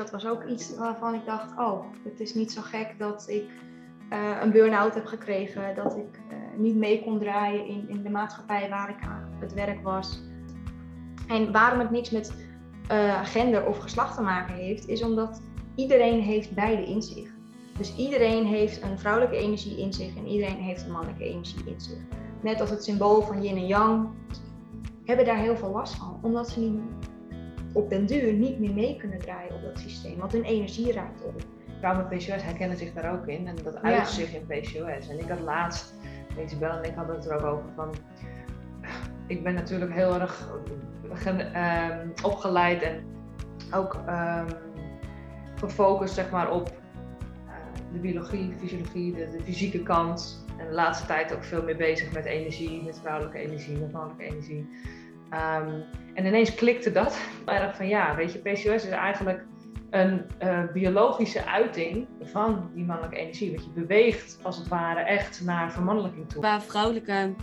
Dat was ook iets waarvan ik dacht, oh, het is niet zo gek dat ik uh, een burn-out heb gekregen. Dat ik uh, niet mee kon draaien in, in de maatschappij waar ik aan het werk was. En waarom het niks met uh, gender of geslacht te maken heeft, is omdat iedereen heeft beide in zich. Dus iedereen heeft een vrouwelijke energie in zich en iedereen heeft een mannelijke energie in zich. Net als het symbool van yin en yang, hebben daar heel veel last van. Omdat ze niet, op den duur niet meer mee kunnen draaien op dat systeem. Want hun energie raakt op. Vrouwen met PCOS herkennen zich daar ook in. En dat uit zich in PCOS. En ik had laatst, Isabel en ik hadden het er ook over van... Ik ben natuurlijk heel erg uh, opgeleid en ook um, gefocust zeg maar, op uh, de biologie, fysiologie, de, de, fysieke kant. En de laatste tijd ook veel meer bezig met energie, met vrouwelijke energie, met mannelijke energie. Um, en ineens klikte dat erg van ja, weet je, PCOS is eigenlijk een uh, biologische uiting van die mannelijke energie. Want je beweegt als het ware echt naar vermannelijking toe. Qua vrouwelijke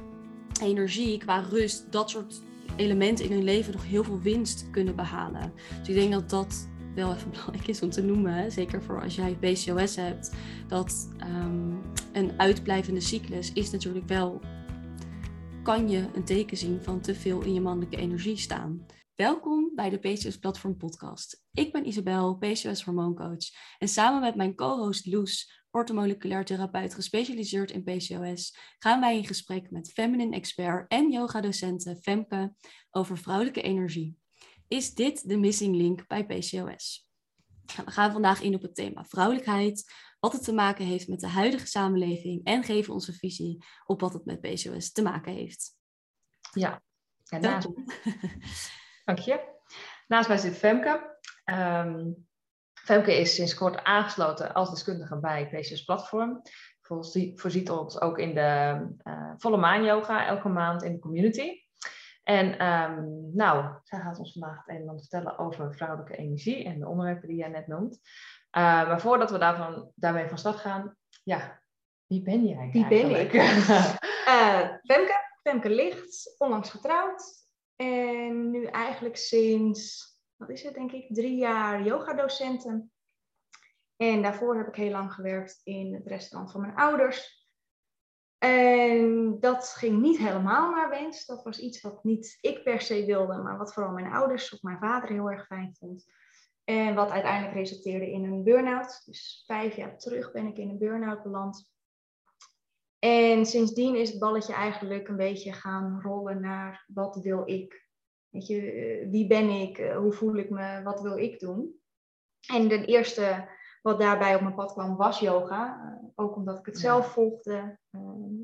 energie, qua rust, dat soort elementen in hun leven nog heel veel winst kunnen behalen. Dus ik denk dat dat wel even belangrijk is om te noemen. Zeker voor als jij PCOS hebt. Dat um, een uitblijvende cyclus is natuurlijk wel kan je een teken zien van te veel in je mannelijke energie staan. Welkom bij de PCOS Platform Podcast. Ik ben Isabel, PCOS hormooncoach. En samen met mijn co-host Loes, ortomoleculair therapeut gespecialiseerd in PCOS, gaan wij in gesprek met feminine expert en yoga-docente Femke over vrouwelijke energie. Is dit de missing link bij PCOS? We gaan vandaag in op het thema vrouwelijkheid, wat het te maken heeft met de huidige samenleving en geven onze visie op wat het met PCOS te maken heeft. Ja, en naast, dank je. Naast mij zit Femke. Um, Femke is sinds kort aangesloten als deskundige bij PCOS Platform. Voorziet ons ook in de uh, volle maan yoga elke maand in de community. En um, nou, zij gaat ons vandaag het een en ander vertellen over vrouwelijke energie en de onderwerpen die jij net noemt. Uh, maar voordat we daarvan, daarmee van start gaan, ja, wie ben jij Wie ben ik? uh, Femke, Femke Licht, onlangs getrouwd. En nu eigenlijk sinds, wat is het denk ik, drie jaar yogadocenten. En daarvoor heb ik heel lang gewerkt in het restaurant van mijn ouders. En dat ging niet helemaal naar wens. Dat was iets wat niet ik per se wilde, maar wat vooral mijn ouders of mijn vader heel erg fijn vond. En wat uiteindelijk resulteerde in een burn-out. Dus vijf jaar terug ben ik in een burn-out beland. En sindsdien is het balletje eigenlijk een beetje gaan rollen naar wat wil ik? Weet je, eh, wie ben ik? Eh, hoe voel ik me? Wat wil ik doen? En de eerste wat daarbij op mijn pad kwam was yoga. Uh, ook omdat ik het zelf volgde,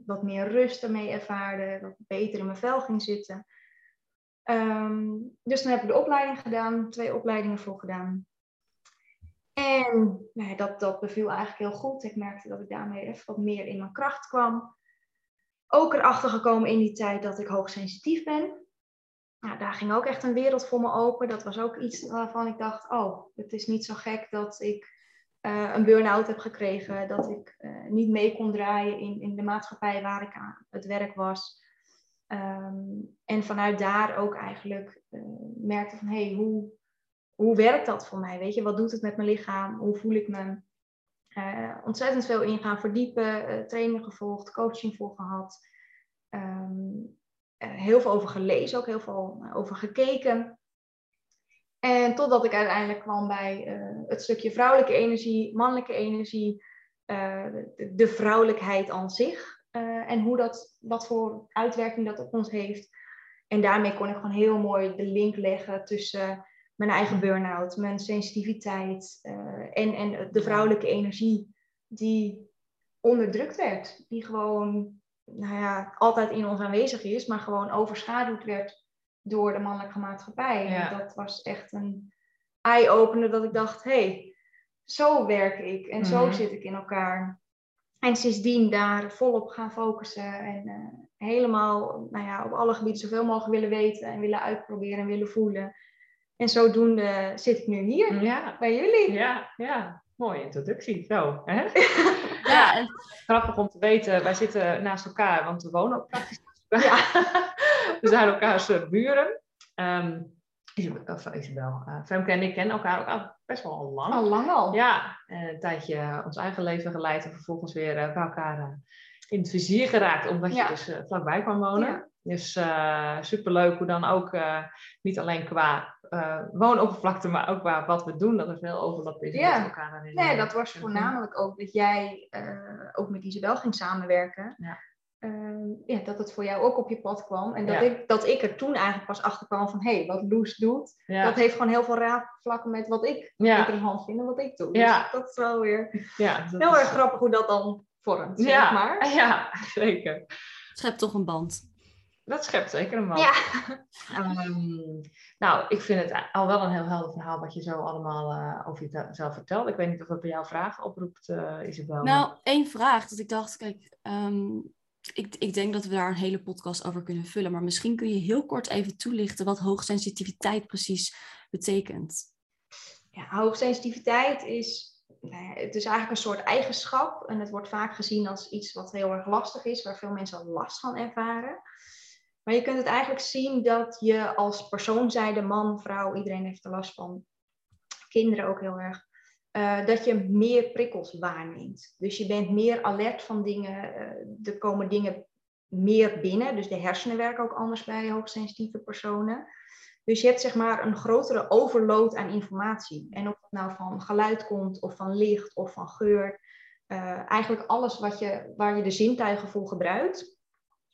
wat meer rust ermee ervaarde, wat beter in mijn vel ging zitten. Um, dus dan heb ik de opleiding gedaan, twee opleidingen voor gedaan. En nou, dat, dat beviel eigenlijk heel goed. Ik merkte dat ik daarmee even wat meer in mijn kracht kwam. Ook erachter gekomen in die tijd dat ik hoogsensitief ben. Nou, daar ging ook echt een wereld voor me open. Dat was ook iets waarvan ik dacht, oh, het is niet zo gek dat ik uh, een burn-out heb gekregen. Dat ik uh, niet mee kon draaien in, in de maatschappij waar ik aan het werk was. Um, en vanuit daar ook eigenlijk uh, merkte van, hé, hey, hoe, hoe werkt dat voor mij? Weet je, wat doet het met mijn lichaam? Hoe voel ik me? ontzettend veel in gaan verdiepen, trainingen gevolgd, coaching voor gehad. Um, heel veel over gelezen, ook heel veel over gekeken. En totdat ik uiteindelijk kwam bij uh, het stukje vrouwelijke energie, mannelijke energie, uh, de, de, vrouwelijkheid aan zich. Uh, en hoe dat, wat voor uitwerking dat op ons heeft. En daarmee kon ik gewoon heel mooi de link leggen tussen mijn eigen burn-out, mijn sensitiviteit en, en de vrouwelijke energie die onderdrukt werd. Die gewoon nou ja, altijd in ons aanwezig is, maar gewoon overschaduwd werd door de mannelijke maatschappij. Ja. En dat was echt een eye-opener dat ik dacht, hé, hey, zo werk ik en zo mhm. zit ik in elkaar. En sindsdien daar volop gaan focussen en uh, helemaal nou ja, op alle gebieden zoveel mogelijk willen weten en willen uitproberen en willen voelen. En zodoende zit ik nu hier ja. bij jullie. Ja, ja, mooie introductie. Zo, hè? ja, en... grappig om te weten, wij zitten naast elkaar, want we wonen ook praktisch naast elkaar. Ja. we zijn elkaars eh, buren. Um, Isabel, of Isabel. Uh, Femke en ik kennen elkaar ook al best wel al lang. Al lang al? Ja, een tijdje ons eigen leven geleid en vervolgens weer bij elkaar in het vizier geraakt, omdat je dus vlakbij kwam wonen. Ja. Dus uh, superleuk hoe dan ook, uh, niet alleen qua uh, woonoppervlakte, maar ook qua wat we doen, dat er veel overlap is ja. met elkaar. Nee, dat was voornamelijk ook dat jij ook met Isabel ging samenwerken. Ja. Ehm, ja, dat het voor jou ook op je pad kwam. En dat, ik, dat ik er toen eigenlijk pas achter kwam van... hé, hey, wat Loes doet, dat heeft gewoon heel veel raakvlakken met wat ik interessant vind en wat ik doe. Dus dat is wel weer ja, heel erg grappig hoe dat dan vormt, zeg maar. Ja, zeker. Schept toch een band. Dat schept zeker een band. Ja. Um, nou, ik vind het al wel een heel helder verhaal wat je zo allemaal uh, over jezelf vertelt. Ik weet niet of dat bij jou vragen oproept, uh, Isabel. Nou, één vraag. Dat ik dacht, kijk, um, ik, ik denk dat we daar een hele podcast over kunnen vullen. Maar misschien kun je heel kort even toelichten wat hoogsensitiviteit precies betekent. Ja, hoogsensitiviteit is nou het is eigenlijk een soort eigenschap en het wordt vaak gezien als iets wat heel erg lastig is, waar veel mensen last van ervaren. Maar je kunt het eigenlijk zien dat je als persoon zijnde, man, vrouw, iedereen heeft er last van, kinderen ook heel erg, uh, dat je meer prikkels waarneemt. Dus je bent meer alert van dingen, uh, er komen dingen meer binnen, dus de hersenen werken ook anders bij hoogsensitieve personen. Dus je hebt zeg maar een grotere overload aan informatie. En of het nou van geluid komt, of van licht, of van geur. Uh, eigenlijk alles wat je, waar je de zintuigen voor gebruikt,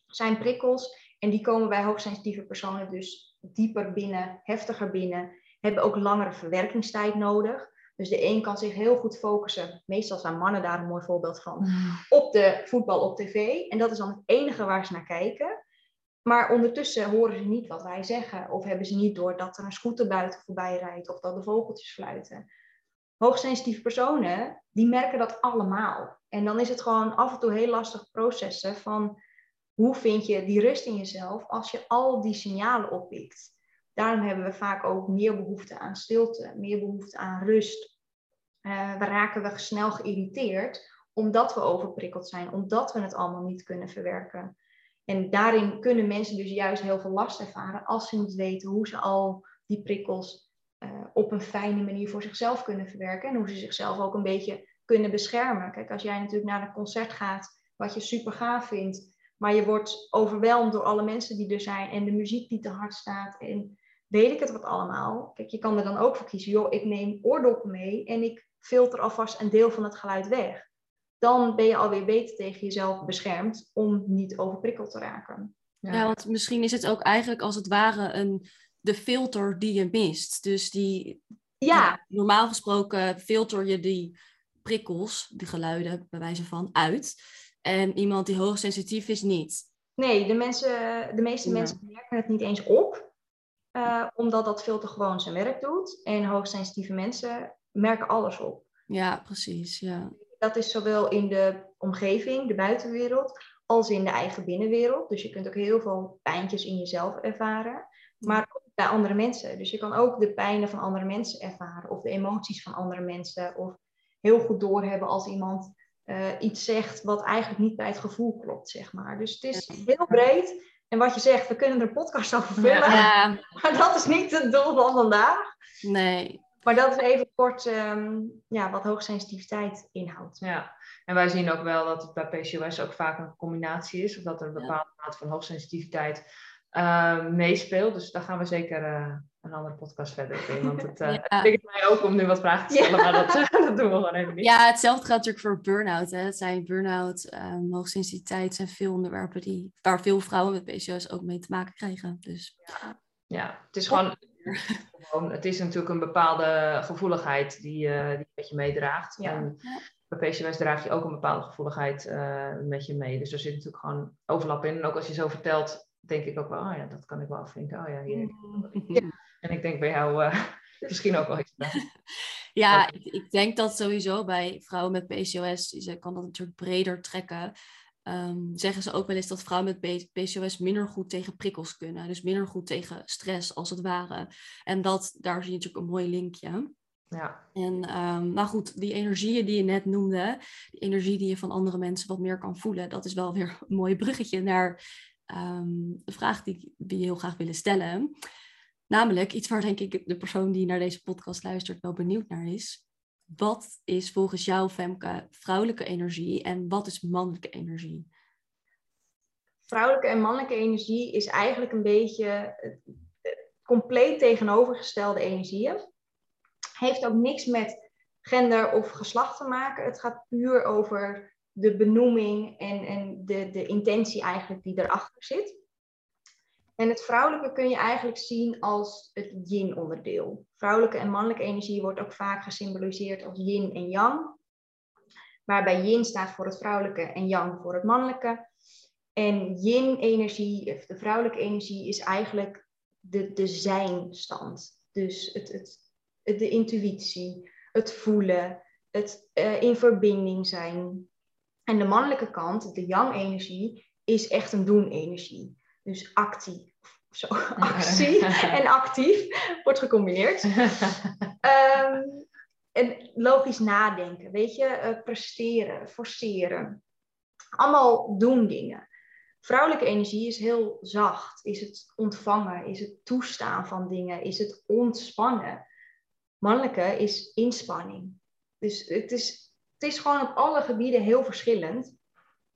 zijn prikkels. En die komen bij hoogsensitieve personen dus dieper binnen, heftiger binnen. Hebben ook langere verwerkingstijd nodig. Dus de een kan zich heel goed focussen, meestal zijn mannen daar een mooi voorbeeld van, mm. op de voetbal op tv. En dat is dan het enige waar ze naar kijken. Maar ondertussen horen ze niet wat wij zeggen. Of hebben ze niet door dat er een scooter buiten voorbij rijdt. Of dat de vogeltjes fluiten. Hoogsensitieve personen, die merken dat allemaal. En dan is het gewoon af en toe heel lastig processen van hoe vind je die rust in jezelf als je al die signalen oppikt. Daarom hebben we vaak ook meer behoefte aan stilte, meer behoefte aan rust. Uh, we raken we snel geïrriteerd omdat we overprikkeld zijn, omdat we het allemaal niet kunnen verwerken. En daarin kunnen mensen dus juist heel veel last ervaren als ze niet weten hoe ze al die prikkels uh, op een fijne manier voor zichzelf kunnen verwerken. En hoe ze zichzelf ook een beetje kunnen beschermen. Kijk, als jij natuurlijk naar een concert gaat, wat je super gaaf vindt, maar je wordt overweldigd door alle mensen die er zijn en de muziek die te hard staat en weet ik het wat allemaal. Kijk, je kan er dan ook voor kiezen, joh, ik neem oordoppen mee en ik filter alvast een deel van het geluid weg dan ben je alweer beter tegen jezelf beschermd om niet overprikkeld te raken. Ja. want misschien is het ook eigenlijk als het ware een, de filter die je mist. Dus die, ja. normaal gesproken filter je die prikkels, die geluiden bij wijze van, uit. En iemand die hoogsensitief is niet. Nee, de, mensen, de meeste mensen merken het niet eens op. Uh, omdat dat filter gewoon zijn werk doet. En hoogsensitieve mensen merken alles op. Ja, precies. Ja dat is zowel in de omgeving, de buitenwereld, als in de eigen binnenwereld. Dus je kunt ook heel veel pijntjes in jezelf ervaren, maar ook bij andere mensen. Dus je kan ook de pijnen van andere mensen ervaren, of de emoties van andere mensen, of heel goed doorhebben als iemand uh, iets zegt wat eigenlijk niet bij het gevoel klopt, zeg maar. Dus het is heel breed. En wat je zegt, we kunnen er een podcast over vullen. Ja. Maar dat is niet het doel van vandaag. Nee. Maar dat is even kort um, ja, wat hoogsensitiviteit inhoudt. Ja, en wij zien ook wel dat het bij PCOS ook vaak een combinatie is. Of dat er een bepaalde mate van hoogsensitiviteit uh, meespeelt. Dus daar gaan we zeker uh, een andere podcast verder in. Want het uh, ja. mij ook om nu wat vragen te stellen. Maar dat, dat, doen we gewoon even niet. Ja, hetzelfde gaat natuurlijk voor burn-out. Het zijn burn-out, um, hoogsensitiviteit zijn veel onderwerpen die, waar veel vrouwen met PCOS ook mee te maken krijgen. Dus. Ja. ja, het is gewoon het is natuurlijk een bepaalde gevoeligheid die, uh, die met je meedraagt. Ja. En bij PCOS draag je ook een bepaalde gevoeligheid uh, met je mee. Dus er zit natuurlijk gewoon overlap in. En ook als je zo vertelt, denk ik ook wel, oh ja, dat kan ik wel afvinken. Oh ja, hier. Ja. En ik denk bij jou uh, misschien ook wel iets. Ja, ik, ik, denk dat sowieso bij vrouwen met PCOS, je kan dat natuurlijk breder trekken. Um, zeggen ze ook wel eens dat vrouwen met PCOS minder goed tegen prikkels kunnen. Dus minder goed tegen stress, als het ware. En dat, daar zie je natuurlijk een mooi linkje. Ja. En um, nou goed, die energieën die je net noemde, die energie die je van andere mensen wat meer kan voelen, dat is wel weer een mooi bruggetje naar um, de vraag die we heel graag willen stellen. Namelijk iets waar denk ik de persoon die naar deze podcast luistert wel benieuwd naar is. Wat is volgens jou, Femke, vrouwelijke energie en wat is mannelijke energie? Vrouwelijke en mannelijke energie is eigenlijk een beetje compleet tegenovergestelde energieën. Heeft ook niks met gender of geslacht te maken. Het gaat puur over de benoeming en, en de, de intentie eigenlijk die erachter zit. En het vrouwelijke kun je eigenlijk zien als het yin-onderdeel. Vrouwelijke en mannelijke energie wordt ook vaak gesymboliseerd als yin en yang. Waarbij yin staat voor het vrouwelijke en yang voor het mannelijke. En yin-energie, of de vrouwelijke energie, is eigenlijk de, de zijnstand. Dus het, het, de intuïtie, het voelen, het uh, in verbinding zijn. En de mannelijke kant, de yang-energie, is echt een doen-energie. Dus actie, zo, actie en actief wordt gecombineerd. um, en logisch nadenken, weet je, uh, presteren, forceren. Allemaal doen dingen. Vrouwelijke energie is heel zacht. Is het ontvangen, is het toestaan van dingen, is het ontspannen. Mannelijke is inspanning. Dus het is, het is gewoon op alle gebieden heel verschillend.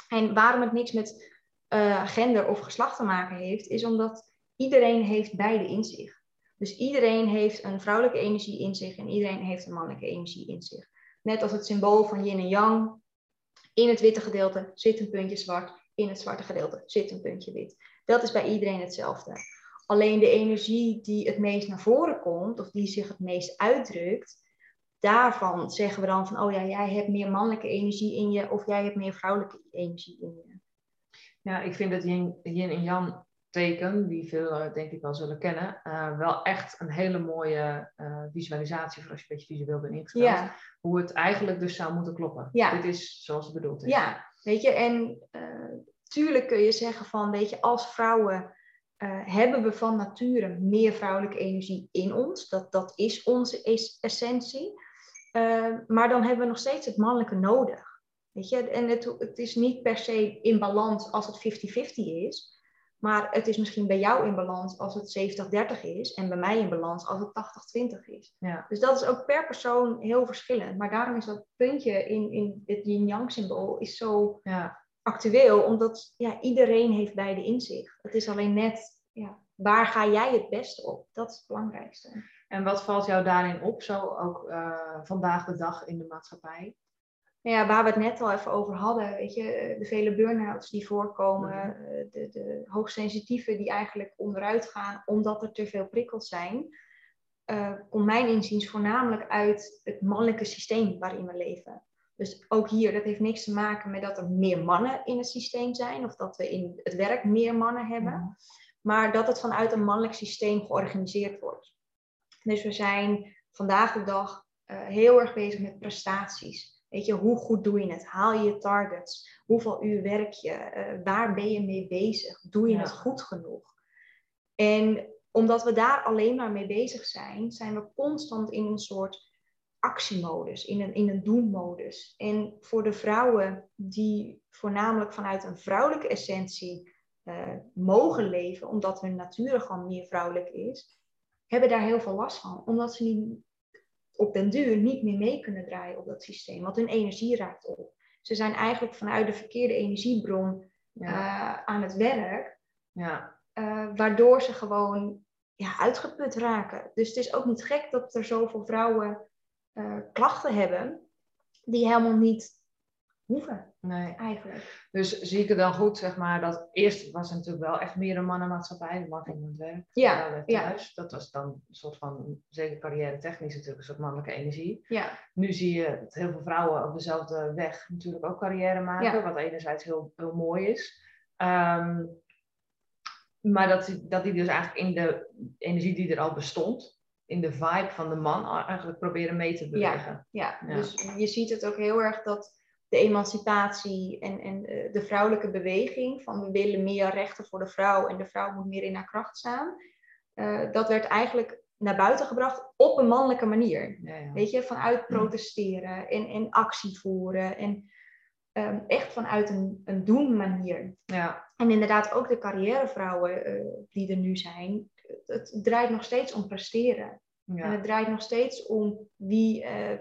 En waarom het niks met uh, gender of geslacht te maken heeft, is omdat iedereen heeft beide in zich. Dus iedereen heeft een vrouwelijke energie in zich en iedereen heeft een mannelijke energie in zich. Net als het symbool van yin en yang. In het witte gedeelte zit een puntje zwart, in het zwarte gedeelte zit een puntje wit. Dat is bij iedereen hetzelfde. Alleen de energie die het meest naar voren komt, of die zich het meest uitdrukt, daarvan zeggen we dan van, oh ja, jij hebt meer mannelijke energie in je, of jij hebt meer vrouwelijke energie in je. Ja, ik vind het yin, yin en yang teken, die veel eh, denk ik wel zullen kennen, uh, wel echt een hele mooie uh, visualisatie voor als je een beetje visueel bent ingesteld. Ja. Hoe het eigenlijk dus zou moeten kloppen. Ja. Dit is zoals het bedoeld is. Ja, weet je, en tuurlijk kun je zeggen van, weet je, als vrouwen hebben we van nature meer vrouwelijke energie in ons. Dat, dat is onze essentie. Maar dan hebben we nog steeds het mannelijke nodig. Weet je, en het, het is niet per se in balans als het 50-50 is. Maar het is misschien bij jou in balans als het 70-30 is. En bij mij in balans als het 80-20 is. Ja. Dus dat is ook per persoon heel verschillend. Maar daarom is dat puntje in, in het yin-yang symbool is zo ja. actueel. Omdat ja, iedereen heeft beide in zich. Het is alleen net, ja, waar ga jij het beste op? Dat is het belangrijkste. En wat valt jou daarin op, zo ook uh, vandaag de dag in de maatschappij? Ja, waar we het net al even over hadden, weet je, eh, de vele burn-outs die voorkomen, mhm. eh, de, de hoogsensitieve die eigenlijk onderuit gaan omdat er te veel prikkels zijn, uh, komt mijn inziens voornamelijk uit het mannelijke systeem waarin we leven. Dus ook hier, dat heeft niks te maken met dat er meer mannen in het systeem zijn of dat we in het werk meer mannen hebben, mhm. maar dat het vanuit een mannelijk systeem georganiseerd wordt. Dus we zijn vandaag de dag heel erg bezig met prestaties. Weet je, hoe goed doe je het? Haal je je targets? Hoeveel uur werk je? Uh, waar ben je mee bezig? Doe je het goed genoeg? En omdat we daar alleen maar mee bezig zijn, zijn we constant in een soort actiemodus, in een, in een doenmodus. En voor de vrouwen die voornamelijk vanuit een vrouwelijke essentie uh, mogen leven, omdat hun natuur gewoon meer vrouwelijk is, hebben daar heel veel last van. Omdat ze niet op den duur niet meer mee kunnen draaien op dat systeem, want hun energie raakt op. Ze zijn eigenlijk vanuit de verkeerde energiebron uh, aan het werk, ja. Uh, waardoor ze gewoon ja, uitgeput raken. Dus het is ook niet gek dat er zoveel vrouwen uh, klachten hebben die helemaal niet hoeven. Nee. Eigenlijk. Dus zie ik het dan goed, zeg maar, dat eerst was het natuurlijk wel echt meer een mannenmaatschappij. De man ging aan het werk, ja, thuis. Ja. Dat was dan een soort van, zeker carrière technisch natuurlijk, een soort mannelijke energie. Ja. Nu zie je dat heel veel vrouwen op dezelfde weg natuurlijk ook carrière maken, wat enerzijds heel, heel mooi is. Um, maar dat, dat die dus eigenlijk in de energie die er al bestond, in de vibe van de man eigenlijk proberen mee te bewegen. Ja, ja. dus je ziet het ook heel erg dat de emancipatie en, en eh, de vrouwelijke beweging, van we willen meer rechten voor de vrouw en de vrouw moet meer in haar kracht staan, uh, dat werd eigenlijk naar buiten gebracht op een mannelijke manier. Ja, ja. Weet je, vanuit protesteren en, en actie voeren en um, echt vanuit een, een doen manier. Ja. En inderdaad ook de carrièrevrouwen uh, die er nu zijn, het draait nog steeds om presteren. Ja. En het draait nog steeds om wie uh,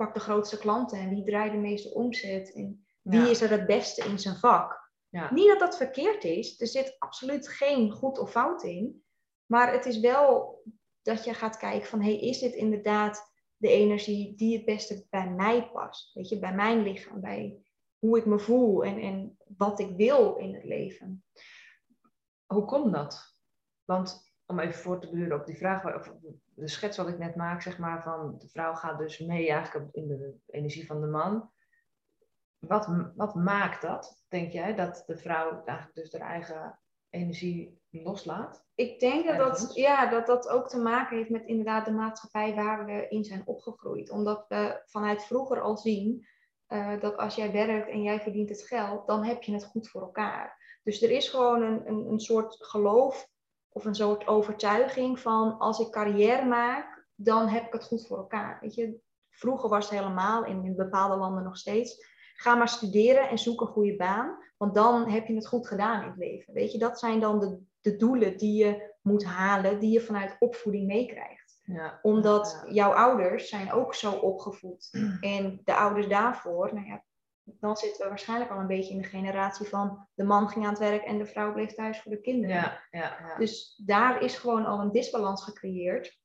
pakt de grootste klanten en wie draait de meeste omzet. En wie Ja. is er het beste in zijn vak. Ja. Niet dat dat verkeerd is. Er zit absoluut geen goed of fout in. Maar het is wel dat je gaat kijken van... Hey, is dit inderdaad de energie die het beste bij mij past? Weet je, bij mijn lichaam, bij hoe ik me voel en, en wat ik wil in het leven. Hoe komt dat? Want om even voor te buren op die vraag, waar- of de schets wat ik net maak, zeg maar, van de vrouw gaat dus mee eigenlijk in de energie van de man. Wat, wat maakt dat, denk jij, dat de vrouw eigenlijk dus haar eigen energie loslaat? Ik denk dat dat, ja, dat dat ook te maken heeft met inderdaad de maatschappij waar we in zijn opgegroeid. Omdat we vanuit vroeger al zien eh, dat als jij werkt en jij verdient het geld, dan heb je het goed voor elkaar. Dus er is gewoon een, een, een soort geloof of een soort overtuiging van als ik carrière maak, dan heb ik het goed voor elkaar. Weet je, vroeger was het helemaal, in, in bepaalde landen nog steeds, ga maar studeren en zoek een goede baan, want dan heb je het goed gedaan in het leven. Weet je, dat zijn dan de, de doelen die je moet halen, die je vanuit opvoeding meekrijgt Ja. omdat Ja. jouw ouders zijn ook zo opgevoed. En de ouders daarvoor, nou ja, dan zitten we waarschijnlijk al een beetje in de generatie van de man ging aan het werk en de vrouw bleef thuis voor de kinderen. Ja, ja, ja. Dus daar is gewoon al een disbalans gecreëerd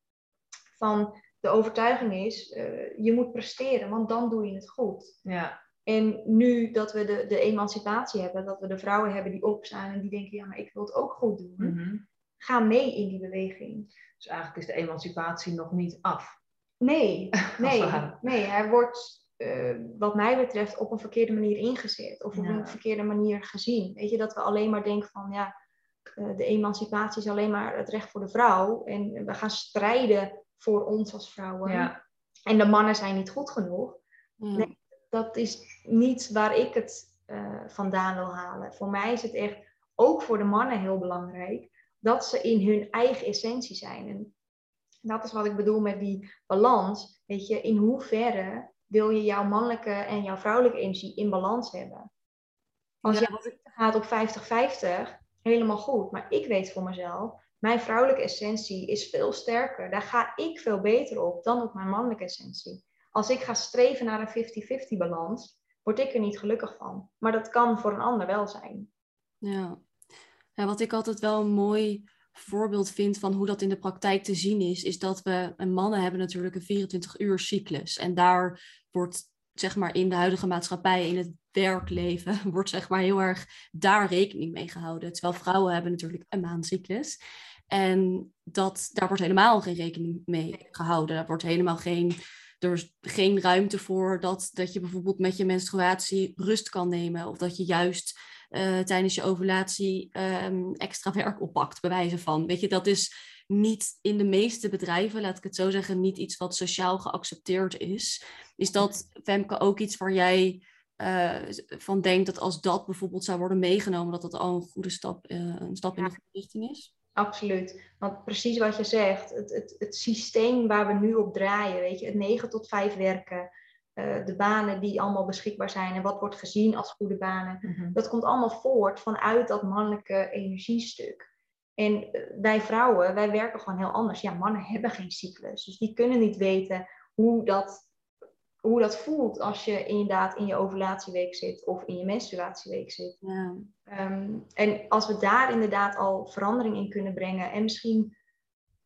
van de overtuiging is, eh, je moet presteren, want dan doe je het goed. ja. En nu dat we de, de emancipatie hebben, dat we de vrouwen hebben die opstaan en die denken, ja, maar ik wil het ook goed doen, Mhm. ga mee in die beweging. Dus eigenlijk is de emancipatie nog niet af. Nee, nee, nee. Hij wordt, eh, wat mij betreft, op een verkeerde manier ingezet. Of op Ja. een verkeerde manier gezien. Weet je, dat we alleen maar denken van, ja, eh, de emancipatie is alleen maar het recht voor de vrouw. En we gaan strijden voor ons als vrouwen. Ja. En de mannen zijn niet goed genoeg. Nee. Dat is niet waar ik het eh, vandaan wil halen. Voor mij is het echt, ook voor de mannen heel belangrijk, dat ze in hun eigen essentie zijn. En dat is wat ik bedoel met die balans. Weet je, in hoeverre wil je jouw mannelijke en jouw vrouwelijke energie in balans hebben? Als Ja, jij gaat op 50-50, helemaal goed. Maar ik weet voor mezelf, mijn vrouwelijke essentie is veel sterker. Daar ga ik veel beter op dan op mijn mannelijke essentie. Als ik ga streven naar een 50-50 balans, word ik er niet gelukkig van. Maar dat kan voor een ander wel zijn. Ja. ja, wat ik altijd wel mooi voorbeeld vind van hoe dat in de praktijk te zien is, is dat we, en mannen hebben natuurlijk een 24 uur cyclus. En daar wordt, zeg maar, in de huidige maatschappij, in het werkleven, wordt zeg maar heel erg daar rekening mee gehouden. Terwijl vrouwen hebben natuurlijk een maandcyclus. En dat, daar wordt helemaal geen rekening mee gehouden. Daar wordt helemaal geen, er is geen ruimte voor dat, dat je bijvoorbeeld met je menstruatie rust kan nemen. Of dat je juist eh, tijdens je ovulatie ehm, extra werk oppakt, bij wijze van. Weet je, dat is niet in de meeste bedrijven, laat ik het zo zeggen, niet iets wat sociaal geaccepteerd is. Is dat, Femke, ook iets waar jij eh, van denkt dat als dat bijvoorbeeld zou worden meegenomen, dat dat al een goede stap, eh, een stap in de goede richting is? Absoluut. Want precies wat je zegt, het, het, het systeem waar we nu op draaien, weet je, het 9 tot 5 werken, eh, de banen die allemaal beschikbaar zijn en wat wordt gezien als goede banen, Mhm. dat komt allemaal voort vanuit dat mannelijke energiestuk. En eh, wij vrouwen, wij werken gewoon heel anders. Ja, mannen hebben geen cyclus. Dus die kunnen niet weten hoe dat, hoe dat voelt als je inderdaad in je ovulatieweek zit of in je menstruatieweek zit. Ja. Ehm, en als we daar inderdaad al verandering in kunnen brengen. En misschien,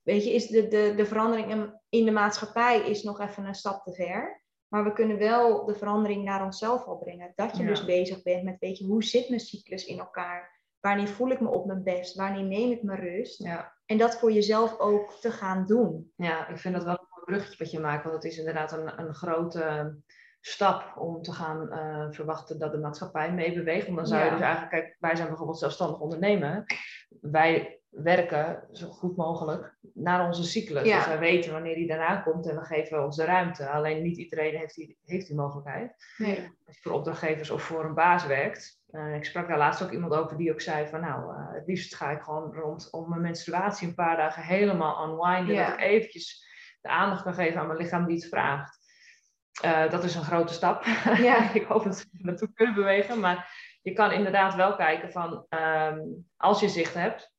weet je, is de, de, de verandering in- in de maatschappij is nog even een stap te ver. Maar we kunnen wel de verandering naar onszelf al brengen. Dat je Ja. dus bezig bent met, weet je, hoe zit mijn cyclus in elkaar? Wanneer voel ik me op mijn best? Wanneer neem ik mijn rust? Ja. En dat voor jezelf ook te gaan doen. Ja, ik vind dat wel een bruggetje wat je maakt, want het is inderdaad een, een grote stap om te gaan eh, verwachten dat de maatschappij meebeweegt. Want dan zou je Ja. dus eigenlijk, kijk, wij zijn bijvoorbeeld zelfstandig ondernemen. Wij werken zo goed mogelijk naar onze cyclus. Ja. Dus wij weten wanneer die daarna komt en we geven ons de ruimte. Alleen niet iedereen heeft die, heeft die mogelijkheid. Nee. Als je voor opdrachtgevers of voor een baas werkt. eh, ik sprak daar laatst ook iemand over die ook zei van nou, eh, het liefst ga ik gewoon rondom mijn menstruatie een paar dagen helemaal unwinden. Ja. Dat ik eventjes de aandacht kan geven aan mijn lichaam die het vraagt. Eh, dat is een grote stap. Ja. ik hoop dat we naartoe kunnen bewegen. Maar je kan inderdaad wel kijken van, ehm, als je zicht hebt,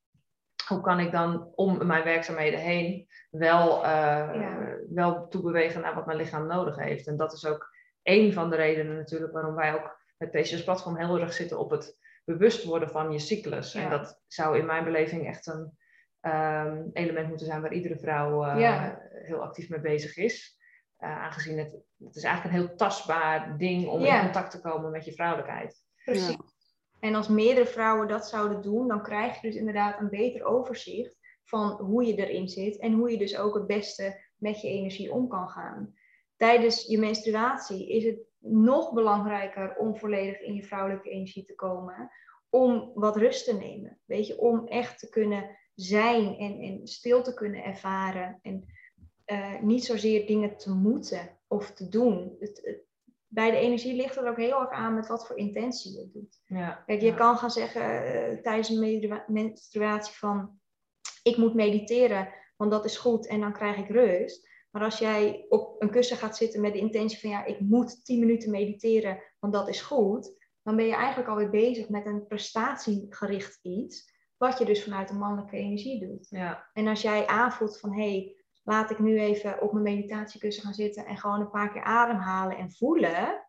hoe kan ik dan om mijn werkzaamheden heen wel, uh, wel toebewegen naar wat mijn lichaam nodig heeft. En dat is ook een van de redenen natuurlijk waarom wij ook met PCS Platform heel erg zitten op het bewust worden van je cyclus. En dat zou in mijn beleving echt een um, element moeten zijn waar iedere vrouw uh, heel actief mee bezig is. Uh, aangezien het, het is eigenlijk een heel tastbaar ding om in contact te komen met je vrouwelijkheid. Precies. En als meerdere vrouwen dat zouden doen, dan krijg je dus inderdaad een beter overzicht van hoe je erin zit en hoe je dus ook het beste met je energie om kan gaan. Tijdens je menstruatie is het nog belangrijker om volledig in je vrouwelijke energie te komen, om wat rust te nemen. Weet je, om echt te kunnen zijn en, en stil te kunnen ervaren en uh, niet zozeer dingen te moeten of te doen. Het, bij de energie ligt er ook heel erg aan met wat voor intentie je doet. Ja, Kijk, je kan gaan zeggen uh, tijdens een menstruatie van ik moet mediteren, want dat is goed en dan krijg ik rust. Maar als jij op een kussen gaat zitten met de intentie van ja, ik moet 10 minuten mediteren, want dat is goed, dan ben je eigenlijk alweer bezig met een prestatiegericht iets, wat je dus vanuit de mannelijke energie doet. Ja. En als jij aanvoelt van hé, hey, laat ik nu even op mijn meditatiekussen gaan zitten en gewoon een paar keer ademhalen en voelen,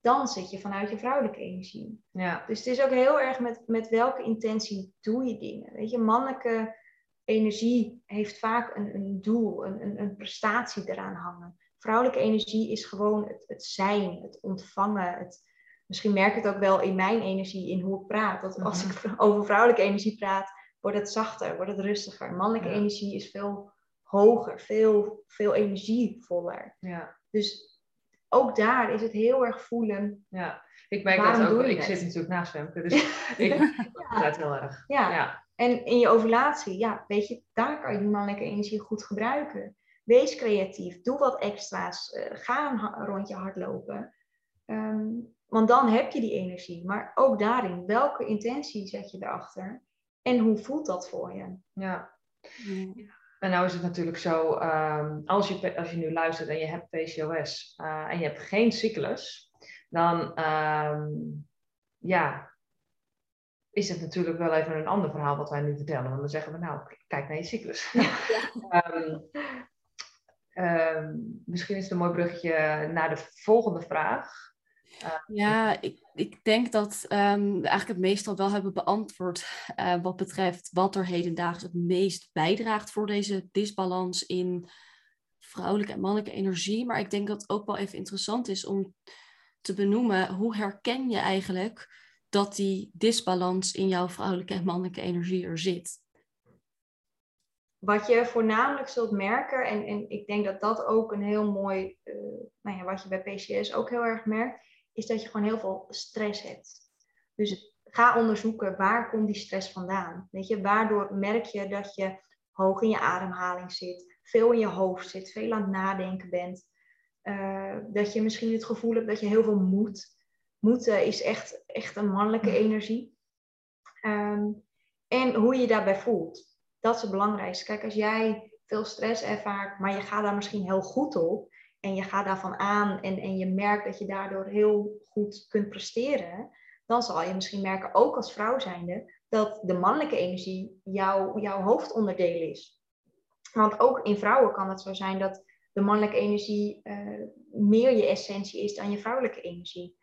dan zit je vanuit je vrouwelijke energie. Ja. Dus het is ook heel erg met, met welke intentie doe je dingen. Weet je, mannelijke energie heeft vaak een, een doel, een, een, een prestatie eraan hangen. Vrouwelijke energie is gewoon het, het zijn, het ontvangen. Het, misschien merk ik het ook wel in mijn energie, in hoe ik praat. Dat als ik mhm. over vrouwelijke energie praat, wordt het zachter, wordt het rustiger. Mannelijke energie is veel hoger, veel, veel energievoller. Ja. Dus ook daar is het heel erg voelen. Ja, ik merk dat ook. Ik zit natuurlijk naast Femke, dus ik ja. het heel erg. Ja. ja. En in je ovulatie, ja, weet je, daar kan je die mannelijke energie goed gebruiken. Wees creatief, doe wat extra's, uh, ga een rondje hardlopen. Um, want dan heb je die energie. Maar ook daarin, welke intentie zet je erachter? En hoe voelt dat voor je? Ja. En nou is het natuurlijk zo, um, als, je, als je nu luistert en je hebt PCOS uh, en je hebt geen cyclus, dan um, ja, is het natuurlijk wel even een ander verhaal wat wij nu vertellen. Want dan zeggen we, nou, kijk naar je cyclus. um, misschien is het een mooi bruggetje naar de volgende vraag. Ja, ik, ik denk dat um, we eigenlijk het meestal wel hebben beantwoord uh, wat betreft wat er hedendaags het meest bijdraagt voor deze disbalans in vrouwelijke en mannelijke energie. Maar ik denk dat het ook wel even interessant is om te benoemen hoe herken je eigenlijk dat die disbalans in jouw vrouwelijke en mannelijke energie er zit. Wat je voornamelijk zult merken, en, en ik denk dat dat ook een heel mooi, uh, nou ja, wat je bij PCS ook heel erg merkt, is dat je gewoon heel veel stress hebt. Dus ga onderzoeken waar komt die stress vandaan. Weet je, waardoor merk je dat je hoog in je ademhaling zit, veel in je hoofd zit, veel aan het nadenken bent. Uh, dat je misschien het gevoel hebt dat je heel veel moet moeten is echt, echt een mannelijke energie. Ehm, en hoe je je daarbij voelt. Dat is het belangrijkste. Kijk, als jij veel stress ervaart, maar je gaat daar misschien heel goed op. En je gaat daarvan aan en, en je merkt dat je daardoor heel goed kunt presteren. Dan zal je misschien merken, ook als vrouw zijnde, dat de mannelijke energie jouw, jouw hoofdonderdeel is. Want ook in vrouwen kan het zo zijn dat de mannelijke energie uh, meer je essentie is dan je vrouwelijke energie.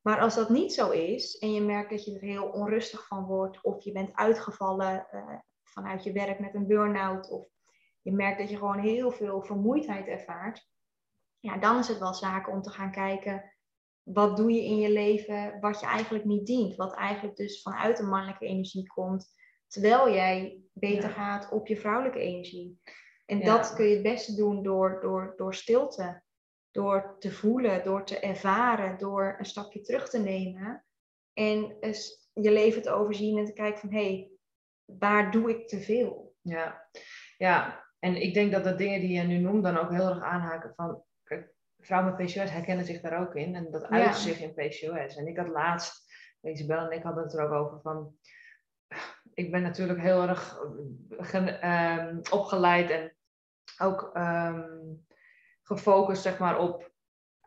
Maar als dat niet zo is en je merkt dat je er heel onrustig van wordt of je bent uitgevallen uh, vanuit je werk met een burn-out of je merkt dat je gewoon heel veel vermoeidheid ervaart, ja, dan is het wel zaken om te gaan kijken wat doe je in je leven wat je eigenlijk niet dient, wat eigenlijk dus vanuit de mannelijke energie komt, terwijl jij beter gaat op je vrouwelijke energie. En dat kun je het beste doen door, door, door stilte door te voelen, door te ervaren, door een stapje terug te nemen en eens je leven te overzien en te kijken van hé, hey, waar doe ik te veel? Ja. ja, en ik denk dat de dingen die je nu noemt dan ook heel erg aanhaken van vrouwen met PCOS herkennen zich daar ook in en dat uit zich in PCOS. En ik had laatst, Isabel en ik hadden het er ook over van, ik ben natuurlijk heel erg um, opgeleid en ook um, gefocust zeg maar, op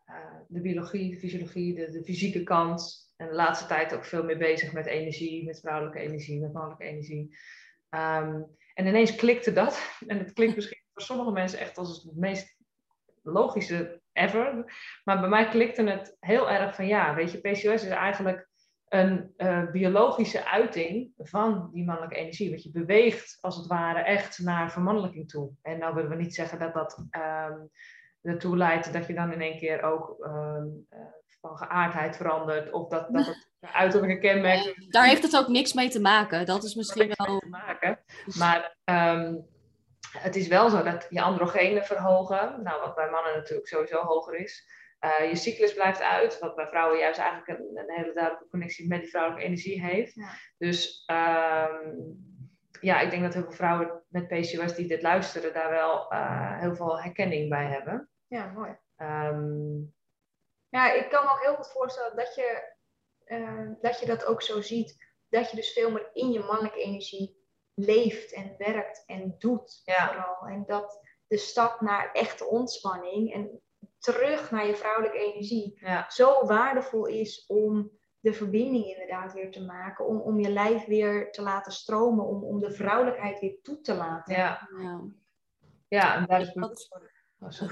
uh, de biologie, de fysiologie, de, de, fysieke kant. En de laatste tijd ook veel meer bezig met energie, met vrouwelijke energie, met mannelijke energie. Ehm, en ineens klikte dat. En het klinkt misschien voor sommige mensen echt als het meest logische ever. Maar bij mij klikte het heel erg van ja, weet je, PCOS is eigenlijk een uh, biologische uiting van die mannelijke energie. Want je beweegt als het ware echt naar vermannelijking toe. En nou willen we niet zeggen dat dat um, ertoe leidt dat je dan in één keer ook um, uh, van geaardheid verandert. Of dat, dat het uiterlijke kenmerken... Daar heeft het ook niks mee te maken. Dat is misschien wel... Te maken. Maar um, het is wel zo dat je androgenen verhogen. Nou, wat bij mannen natuurlijk sowieso hoger is. Uh, je cyclus blijft uit, wat bij vrouwen juist eigenlijk een, een hele duidelijke connectie met die vrouwelijke energie heeft. Ja. Dus um, ja, ik denk dat heel veel vrouwen met PCOS die dit luisteren, daar wel uh, heel veel herkenning bij hebben. Ja, mooi. Um, ja, ik kan me ook heel goed voorstellen dat je, uh, dat je dat ook zo ziet. Dat je dus veel meer in je mannelijke energie leeft en werkt en doet ja. vooral. En dat de stap naar echte ontspanning en terug naar je vrouwelijke energie ja. zo waardevol is om de verbinding inderdaad weer te maken. Om, om je lijf weer te laten stromen. Om, om de vrouwelijkheid weer toe te laten. Ja, ja. ja en daar is... Oh,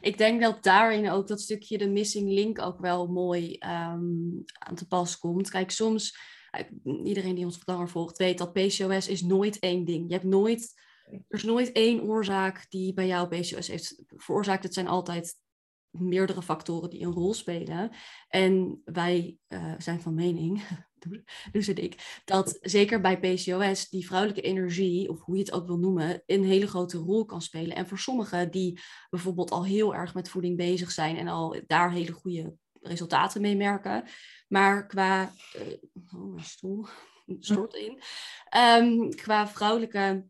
ik denk dat daarin ook dat stukje de missing link ook wel mooi um, aan te pas komt. Kijk, soms, iedereen die ons wat langer volgt, weet dat PCOS is nooit één ding. Je hebt nooit er is nooit één oorzaak die bij jou PCOS heeft veroorzaakt. Het zijn altijd meerdere factoren die een rol spelen. En wij uh, zijn van mening, dus en ik, dat zeker bij PCOS die vrouwelijke energie, of hoe je het ook wil noemen, een hele grote rol kan spelen. En voor sommigen die bijvoorbeeld al heel erg met voeding bezig zijn en al daar hele goede resultaten mee merken. Maar qua, uh, oh mijn stoel stort in, um, qua vrouwelijke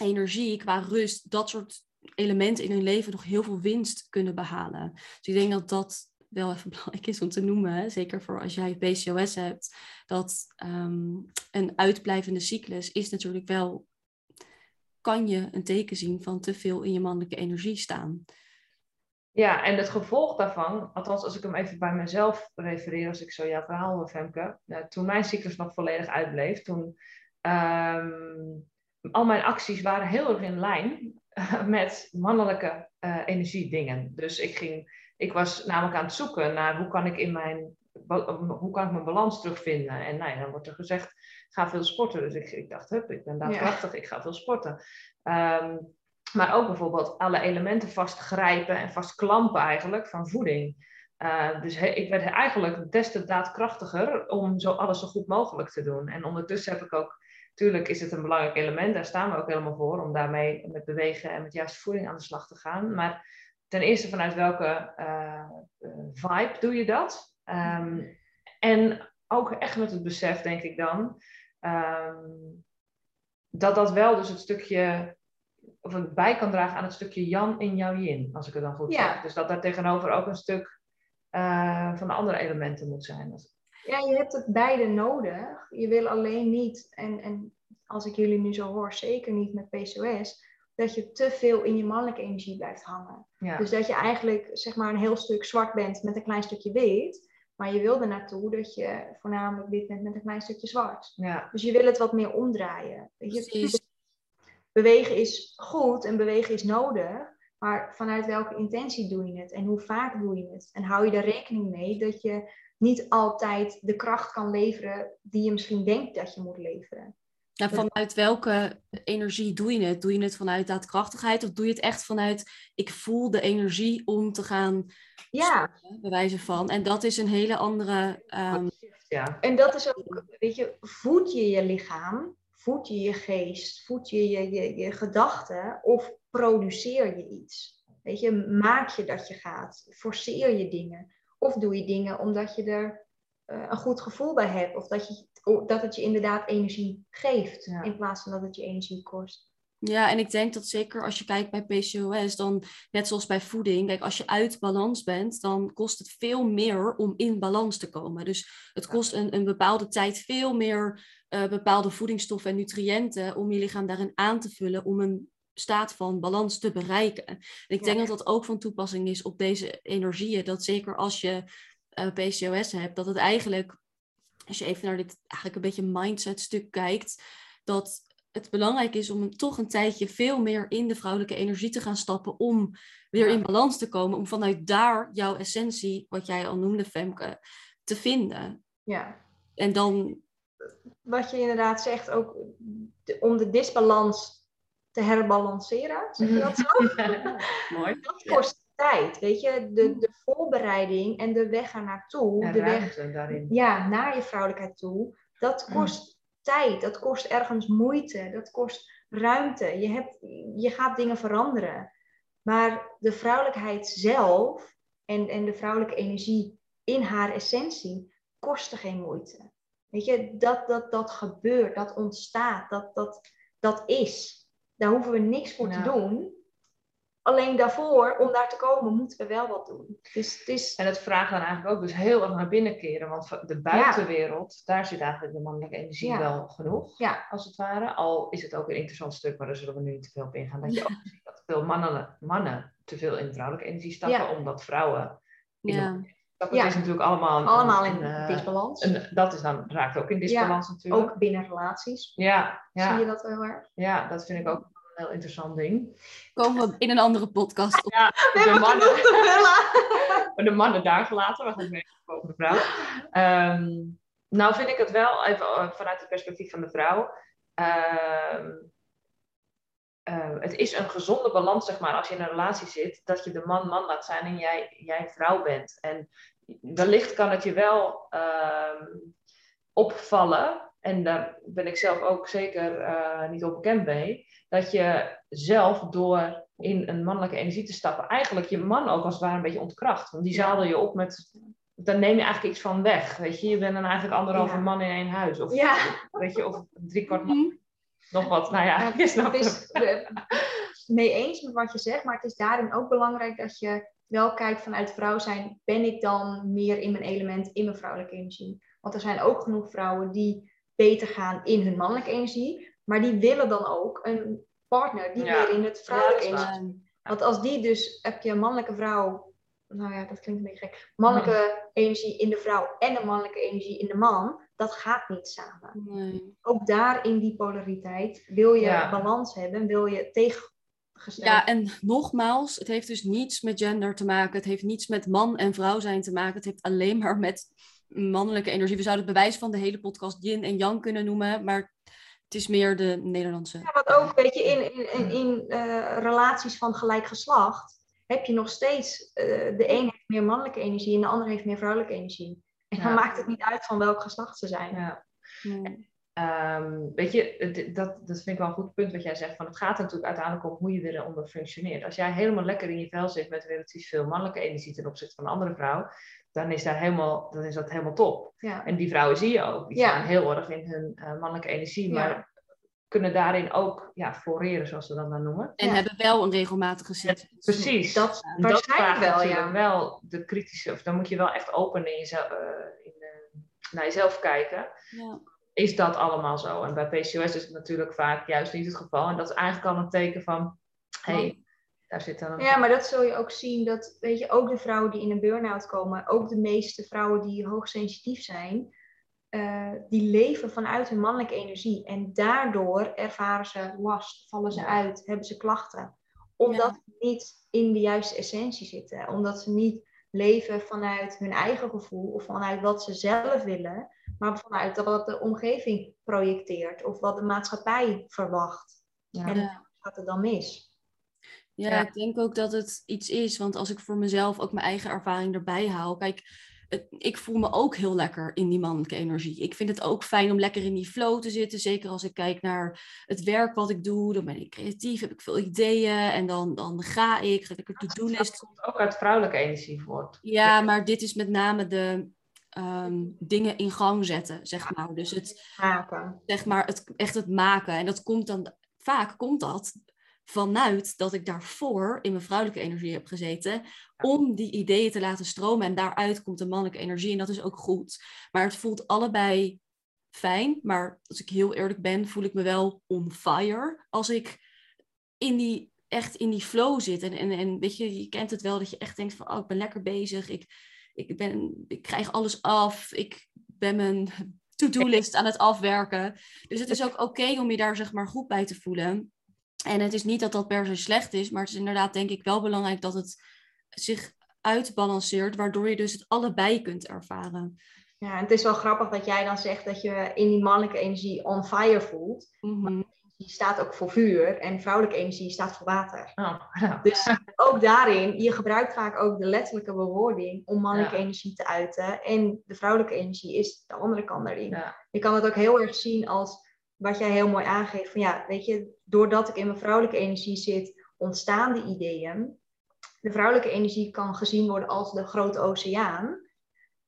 energie, qua rust, dat soort elementen in hun leven nog heel veel winst kunnen behalen. Dus ik denk dat dat wel even belangrijk is om te noemen, hè? zeker voor als jij PCOS hebt, dat um, een uitblijvende cyclus is natuurlijk wel, kan je een teken zien van te veel in je mannelijke energie staan. Ja, en het gevolg daarvan, althans als ik hem even bij mezelf refereer, als ik zo jouw verhaal hoor, Femke, nou, toen mijn cyclus nog volledig uitbleef, toen um, al mijn acties waren heel erg in lijn met mannelijke uh, energiedingen. Dus ik, ging, ik was namelijk aan het zoeken naar hoe kan ik in mijn hoe kan ik mijn balans terugvinden? En nou ja, dan wordt er gezegd, ga veel sporten. Dus ik, ik dacht, hup, ik ben daadkrachtig, ja. ik ga veel sporten. Um, maar ook bijvoorbeeld alle elementen vastgrijpen en vastklampen eigenlijk van voeding. Uh, dus ik werd eigenlijk des te daadkrachtiger om zo alles zo goed mogelijk te doen. En ondertussen heb ik ook Tuurlijk is het een belangrijk element, daar staan we ook helemaal voor, om daarmee met bewegen en met juiste voeding aan de slag te gaan. Maar ten eerste vanuit welke uh, vibe doe je dat? Um, en ook echt met het besef, denk ik dan, um, dat dat wel dus het stukje, of het bij kan dragen aan het stukje Jan in jouw yin, als ik het dan goed ja. zeg. Dus dat daar tegenover ook een stuk uh, van de andere elementen moet zijn. Ja, je hebt het beide nodig. Je wil alleen niet, en, en als ik jullie nu zo hoor, zeker niet met PCOS, dat je te veel in je mannelijke energie blijft hangen. Ja. Dus dat je eigenlijk zeg maar een heel stuk zwart bent met een klein stukje wit. Maar je wil er naartoe dat je voornamelijk wit bent met een klein stukje zwart. Ja. Dus je wil het wat meer omdraaien. Je, bewegen is goed en bewegen is nodig. Maar vanuit welke intentie doe je het? En hoe vaak doe je het? En hou je er rekening mee dat je niet altijd de kracht kan leveren die je misschien denkt dat je moet leveren. Ja, vanuit welke energie doe je het? Doe je het vanuit daadkrachtigheid of doe je het echt vanuit ik voel de energie om te gaan ja. bewijzen van? En dat is een hele andere. Um... Ja. En dat is ook, weet je, voed je je lichaam, voed je je geest, voed je je, je, je gedachten of produceer je iets? Weet je, maak je dat je gaat, forceer je dingen. Of doe je dingen omdat je er uh, een goed gevoel bij hebt. Of dat, je, dat het je inderdaad energie geeft. Ja. In plaats van dat het je energie kost. Ja, en ik denk dat zeker als je kijkt bij PCOS, dan net zoals bij voeding, kijk, als je uit balans bent, dan kost het veel meer om in balans te komen. Dus het kost een, een bepaalde tijd veel meer uh, bepaalde voedingsstoffen en nutriënten om je lichaam daarin aan te vullen om een staat van balans te bereiken. En ik denk dat dat ook van toepassing is op deze energieën. Dat zeker als je uh, eh, PCOS hebt, dat het eigenlijk, als je even naar dit eigenlijk een beetje mindset stuk kijkt, dat het belangrijk is om toch een tijdje veel meer in de vrouwelijke energie te gaan stappen om weer in balans te komen, om vanuit daar jouw essentie, wat jij al noemde, Femke, te vinden. Ja. En dan. Wat je inderdaad zegt, ook om de disbalans te herbalanceren, zeg je dat zo? Mooi. Dat kost tijd, weet je, de, de voorbereiding en de weg er naartoe, En de weg daarin. ja, naar je vrouwelijkheid toe, dat kost tijd, dat kost ergens moeite, dat kost ruimte. Je, hebt, je gaat dingen veranderen. Maar de vrouwelijkheid zelf en, en de vrouwelijke energie in haar essentie kosten geen moeite. Weet je, dat, dat, dat gebeurt, dat ontstaat, dat, dat, dat is. Daar hoeven we niks voor te doen. Alleen daarvoor, om daar te komen, moeten we wel wat doen. Dus het is En het vraagt dan eigenlijk ook dus heel erg naar binnen keren. Want de buitenwereld, daar zit eigenlijk de mannelijke energie Ja. wel genoeg, Ja. als het ware. Al is het ook een interessant stuk, maar daar zullen we nu niet te veel op ingaan. Dat je ook ziet dat veel mannen, mannen te veel in vrouwelijke energie stappen, omdat vrouwen in Ja. stappen. Ja. Is natuurlijk allemaal... Een, allemaal in eh, disbalans. een- dat is dan, raakt ook in disbalans natuurlijk. Ook binnen relaties Ja, zie ja, je dat heel erg. ja, dat vind ik ook een heel interessant ding. Komen we in een andere podcast op. Ja, We de hebben mannen, vullen. de mannen daar gelaten, we gaan mee over de vrouw. Ehm, nou vind ik het wel, even eh, vanuit het perspectief van de vrouw, ehm, eh, het is een gezonde balans, zeg maar, als je in een relatie zit, dat je de man man laat zijn en jij, jij vrouw bent. En wellicht kan het je wel ehm, opvallen, en daar ben ik zelf ook zeker eh, niet onbekend mee, dat je zelf door in een mannelijke energie te stappen, eigenlijk je man ook als het ware een beetje ontkracht. Want die zadel je op met, dan neem je eigenlijk iets van weg. Weet je, je bent dan eigenlijk anderhalve Ja. man in één huis. Of, Ja. weet je, of drie kwart man. Mhm. Nog wat, nou ja, Ja, je snapt het is mee eens met wat je zegt, maar het is daarin ook belangrijk dat je wel kijkt vanuit vrouw zijn, ben ik dan meer in mijn element, in mijn vrouwelijke energie? Want er zijn ook genoeg vrouwen die beter gaan in hun mannelijke energie, maar die willen dan ook een partner die Ja. meer in het vrouwelijke Ja, is. Want als die dus, heb je een mannelijke vrouw, nou ja, dat klinkt een beetje gek, mannelijke energie in de vrouw en een mannelijke energie in de man, dat gaat niet samen Nee. ook daar in die polariteit wil je Ja. balans hebben, wil je tegengesteld. Ja, en nogmaals, het heeft dus niets met gender te maken. Het heeft niets met man en vrouw zijn te maken. Het heeft alleen maar met mannelijke energie. We zouden het bewijs van de hele podcast yin en yang kunnen noemen, maar het is meer de Nederlandse. Ja, wat ook, weet je, in, in, in, in, eh, relaties van gelijk geslacht heb je nog steeds, eh, de een heeft meer mannelijke energie en de ander heeft meer vrouwelijke energie. En dan maakt het niet uit van welk geslacht ze zijn. Ja. Ehm, weet je, dat, dat vind ik wel een goed punt wat jij zegt. Van het gaat er natuurlijk uiteindelijk om hoe je eronder functioneert. Als jij helemaal lekker in je vel zit met relatief veel mannelijke energie ten opzichte van een andere vrouw, dan is, daar helemaal, dan is dat helemaal top. Ja. En die vrouwen zie je ook. Die Ja. staan heel erg in hun eh, mannelijke energie, Ja. maar kunnen daarin ook ja, floreren, zoals we dat dan noemen. En hebben wel een regelmatige zin. Precies. Dat dat vraagt wel, ja. wel de kritische, of dan moet je wel echt open in jezelf, eh, in, eh, naar jezelf kijken. Ja. Is dat allemaal zo? En bij PCOS is het natuurlijk vaak juist niet het geval. En dat is eigenlijk al een teken van, hé, hey, daar zit dan een... Ja, maar dat zul je ook zien, dat weet je, ook de vrouwen die in een burn-out komen, ook de meeste vrouwen die hoogsensitief zijn, eh, die leven vanuit hun mannelijke energie. En daardoor ervaren ze last, vallen ze Ja. uit, hebben ze klachten. Omdat ze niet in de juiste essentie zitten. Omdat ze niet leven vanuit hun eigen gevoel of vanuit wat ze zelf willen, maar vanuit wat de omgeving projecteert of wat de maatschappij verwacht. Ja. En gaat het dan mis? Ja, Ja. ik denk ook dat het iets is, want als ik voor mezelf ook mijn eigen ervaring erbij haal, kijk, het- ik voel me ook heel lekker in die mannelijke energie. Ik vind het ook fijn om lekker in die flow te zitten, zeker als ik kijk naar het werk wat ik doe, dan ben ik creatief, heb ik veel ideeën en dan, dan ga ik, ga ik er to-do-list komt ook uit vrouwelijke energie voort. Ja, maar dit is met name de ehm, dingen in gang zetten, zeg maar. Dus het, Maken. zeg maar, het, echt het maken. En dat komt dan, vaak komt dat vanuit dat ik daarvoor in mijn vrouwelijke energie heb gezeten, om die ideeën te laten stromen. En daaruit komt de mannelijke energie en dat is ook goed. Maar het voelt allebei fijn, maar als ik heel eerlijk ben, voel ik me wel on fire als ik in die, echt in die flow zit. En, en, en weet je, je kent het wel dat je echt denkt van, oh, ik ben lekker bezig, ik, ik, ben, ik krijg alles af, ik ben mijn to-do-list aan het afwerken. Dus het is ook oké om je daar zeg maar goed bij te voelen. En het is niet dat dat per se slecht is, maar het is inderdaad denk ik wel belangrijk dat het zich uitbalanceert, waardoor je dus het allebei kunt ervaren. Ja, en het is wel grappig dat jij dan zegt dat je in die mannelijke energie on fire voelt. Mm staat ook voor vuur en vrouwelijke energie staat voor water. Oh, Dus ook daarin, je gebruikt vaak ook de letterlijke bewoording om mannelijke energie te uiten. En de vrouwelijke energie is de andere kant daarin. Je kan het ook heel erg zien als wat jij heel mooi aangeeft. Van ja, weet je, doordat ik in mijn vrouwelijke energie zit, ontstaan die ideeën. De vrouwelijke energie kan gezien worden als de grote oceaan.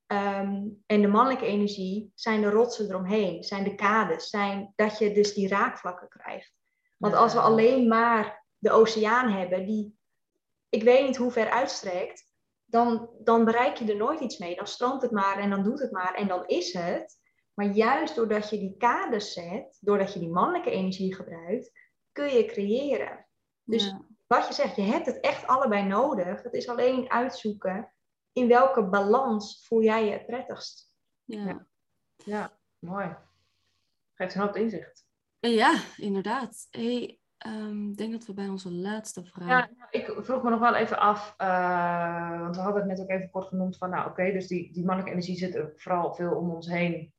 Ehm, en de mannelijke energie zijn de rotsen eromheen, zijn de kades, zijn dat je dus die raakvlakken krijgt. Want als we alleen maar de oceaan hebben, die ik weet niet hoe ver uitstrekt, dan, dan bereik je er nooit iets mee. Dan strandt het maar en dan doet het maar en dan is het. Maar juist doordat je die kades zet, doordat je die mannelijke energie gebruikt, kun je creëren. Dus wat je zegt, je hebt het echt allebei nodig. Het is alleen uitzoeken in welke balans voel jij je het prettigst. Ja, ja. mooi. Geeft een hoop inzicht. Ja, inderdaad. Hey, ehm, ik denk dat we bij onze laatste vraag. Ja, nou, ik vroeg me nog wel even af, uh, want we hadden het net ook even kort genoemd van, nou oké, dus die, die mannelijke energie zit er vooral veel om ons heen.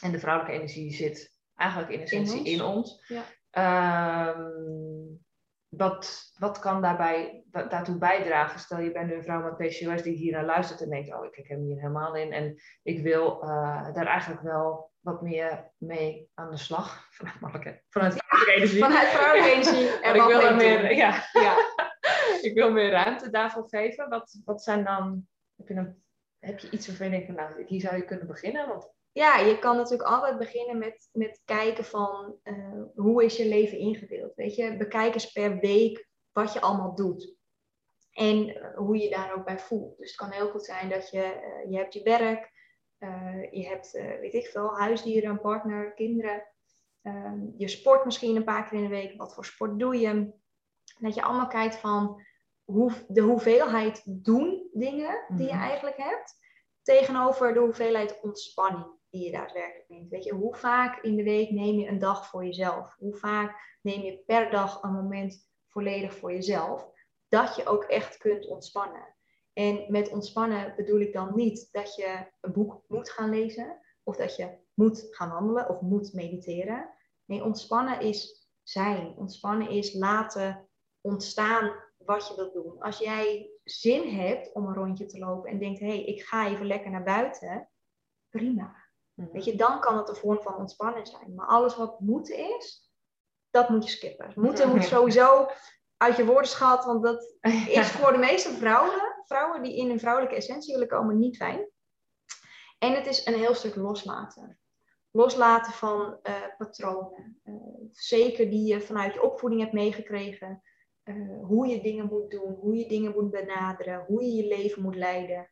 En de vrouwelijke energie zit eigenlijk in essentie in ons. In ons. Ja. Um, wat, wat kan daarbij, daartoe bijdragen? Stel je bent een vrouw met PCOS die hier naar luistert en denkt, oh ik heb hem hier helemaal in en ik wil uh, daar eigenlijk wel wat meer mee aan de slag. Vanuit mannelijke, vanuit vrouwelijke energie. Vanuit vrouwelijke energie. ik wil er meer, ja, ja. ik wil meer ruimte daarvoor geven. Wat, wat zijn dan, heb je, een, heb je iets waarvan je denkt, nou hier zou je kunnen beginnen? Want ja, je kan natuurlijk altijd beginnen met, met kijken van uh, hoe is je leven ingedeeld. Weet je, bekijk eens per week wat je allemaal doet. En uh, hoe je daar ook bij voelt. Dus het kan heel goed zijn dat je, uh, je hebt je werk, je hebt, weet ik veel, huisdieren, een partner, kinderen. Ehm, je sport misschien een paar keer in de week. Wat voor sport doe je? Dat je allemaal kijkt van hoe, de hoeveelheid doen dingen die je mhm. eigenlijk hebt. Tegenover de hoeveelheid ontspanning die je daadwerkelijk neemt. Weet je, hoe vaak in de week neem je een dag voor jezelf? Hoe vaak neem je per dag een moment volledig voor jezelf? Dat je ook echt kunt ontspannen. En met ontspannen bedoel ik dan niet dat je een boek moet gaan lezen of dat je moet gaan wandelen of moet mediteren. Nee, ontspannen is zijn. Ontspannen is laten ontstaan wat je wilt doen. Als jij zin hebt om een rondje te lopen en denkt, hé, hey, ik ga even lekker naar buiten, prima. Mhm. Weet je, dan kan het een vorm van ontspanning zijn. Maar alles wat moeten is, dat moet je skippen. Moeten moet sowieso uit je woordenschat, want dat is voor de meeste vrouwen, vrouwen die in een vrouwelijke essentie willen komen, niet fijn. En het is een heel stuk loslaten. Loslaten van uh, patronen. Uh, zeker die je vanuit je opvoeding hebt meegekregen. Uh, hoe je dingen moet doen, hoe je dingen moet benaderen, hoe je je leven moet leiden.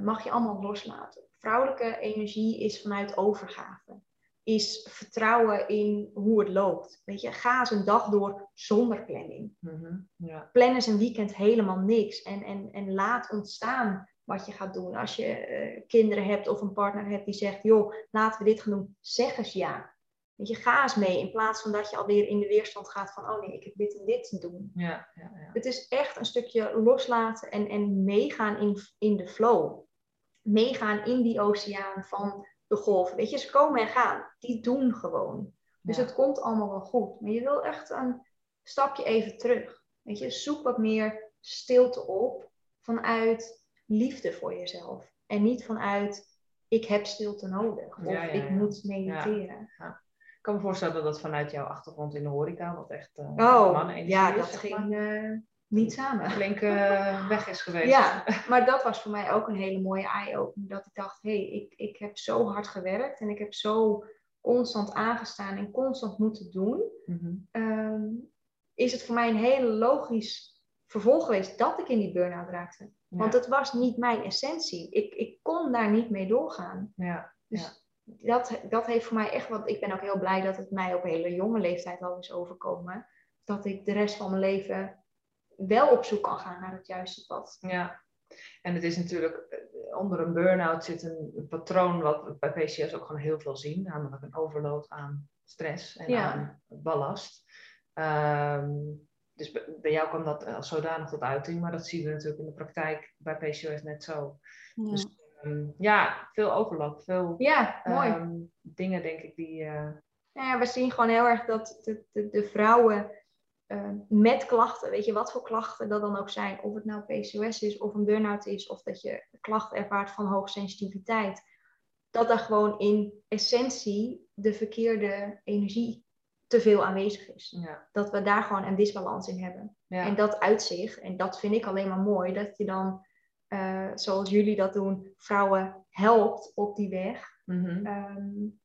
mag je allemaal loslaten vrouwelijke energie is vanuit overgave. Is vertrouwen in hoe het loopt. Weet je, ga eens een dag door zonder planning. Mm ja. Plan eens een weekend helemaal niks. En, en, en laat ontstaan wat je gaat doen. Als je uh, kinderen hebt of een partner hebt die zegt, joh, laten we dit gaan doen. Zeg eens ja. Weet je, ga eens mee. In plaats van dat je alweer in de weerstand gaat van, oh nee, ik heb dit en dit te doen. Ja, ja, ja. Het is echt een stukje loslaten en, en meegaan in, in de flow meegaan in die oceaan van de golven. Weet je, ze komen en gaan. Die doen gewoon. Dus het komt allemaal wel goed. Maar je wil echt een stapje even terug. Weet je, zoek wat meer stilte op vanuit liefde voor jezelf. En niet vanuit ik heb stilte nodig of ik moet mediteren. Ik kan me voorstellen dat dat vanuit jouw achtergrond in de horeca wat echt uh, oh, ja, dat ging uh, niet samen. Flink uh, weg is geweest. Ja, maar dat was voor mij ook een hele mooie eye-opener. Dat ik dacht, hé, hey, ik, ik heb zo hard gewerkt en ik heb zo constant aangestaan en constant moeten doen. Mhm. Ehm, is het voor mij een hele logisch vervolg geweest dat ik in die burn-out raakte. Want het was niet mijn essentie. Ik, ik kon daar niet mee doorgaan. Ja. Dus Dat, dat heeft voor mij echt wat. Ik ben ook heel blij dat het mij op een hele jonge leeftijd al is overkomen. Dat ik de rest van mijn leven wel op zoek kan gaan naar het juiste pad. Ja, En het is natuurlijk, eh, onder een burn-out zit een patroon wat we bij PCOS ook gewoon heel veel zien, namelijk een overload aan stress en aan ballast. Ehm, dus bij jou kwam dat als zodanig tot uiting, maar dat zien we natuurlijk in de praktijk bij PCOS net zo. Ja. Dus ehm, ja, veel overlap, veel ja, mooi. Ehm, dingen denk ik die... Uh... Ja, we zien gewoon heel erg dat de, de, de vrouwen uh, met klachten, weet je wat voor klachten dat dan ook zijn, of het nou PCOS is of een burn-out is, of dat je klachten ervaart van hoogsensitiviteit, dat daar gewoon in essentie de verkeerde energie te veel aanwezig is. Ja. Dat we daar gewoon een disbalans in hebben. En dat uit zich, en dat vind ik alleen maar mooi, dat je dan, uh, zoals jullie dat doen, vrouwen helpt op die weg. Mm um,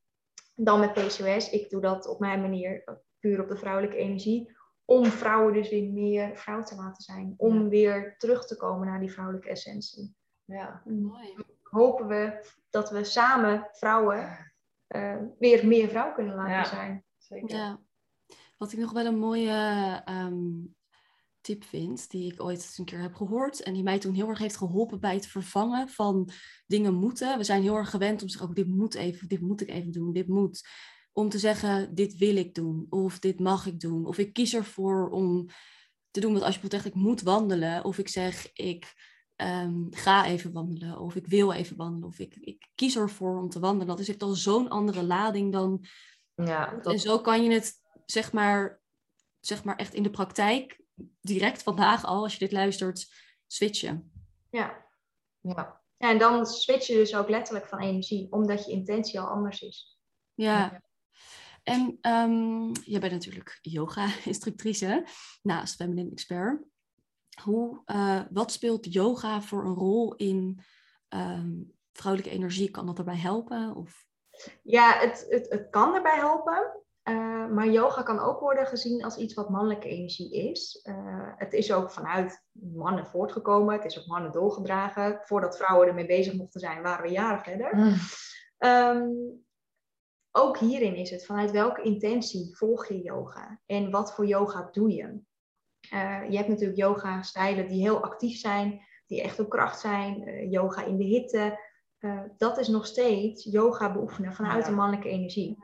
dan met PCOS. Ik doe dat op mijn manier, puur op de vrouwelijke energie om vrouwen dus weer meer vrouw te laten zijn. Om weer terug te komen naar die vrouwelijke essentie. Ja, mooi. Hopen we dat we samen vrouwen uh, weer meer vrouw kunnen laten ja, zijn. Zeker. Ja. Wat ik nog wel een mooie um, tip vind, die ik ooit eens een keer heb gehoord en die mij toen heel erg heeft geholpen bij het vervangen van dingen moeten. We zijn heel erg gewend om te zeggen, oh, dit moet even, dit moet ik even doen, dit moet om te zeggen, dit wil ik doen, of dit mag ik doen, of ik kies ervoor om te doen wat als je bijvoorbeeld ik moet wandelen, of ik zeg, ik ehm, ga even wandelen, of ik wil even wandelen, of ik, ik kies ervoor om te wandelen. Dat is echt al zo'n andere lading dan... Ja, En zo kan je het, zeg maar, zeg maar, echt in de praktijk, direct vandaag al, als je dit luistert, switchen. Ja, ja. ja en dan switch je dus ook letterlijk van energie, omdat je intentie al anders is. Ja, en um, jij bent natuurlijk yoga-instructrice naast Feminine Expert. Hoe, uh, wat speelt yoga voor een rol in um, vrouwelijke energie? Kan dat erbij helpen? Of? Ja, het, het, het kan erbij helpen. Uh, maar yoga kan ook worden gezien als iets wat mannelijke energie is. Uh, het is ook vanuit mannen voortgekomen. Het is op mannen doorgedragen. Voordat vrouwen ermee bezig mochten zijn, waren we jaren verder. Mm. Um, ook hierin is het vanuit welke intentie volg je yoga en wat voor yoga doe je. Uh, je hebt natuurlijk yoga-stijlen die heel actief zijn, die echt op kracht zijn, uh, yoga in de hitte. Uh, dat is nog steeds yoga beoefenen vanuit een mannelijke energie.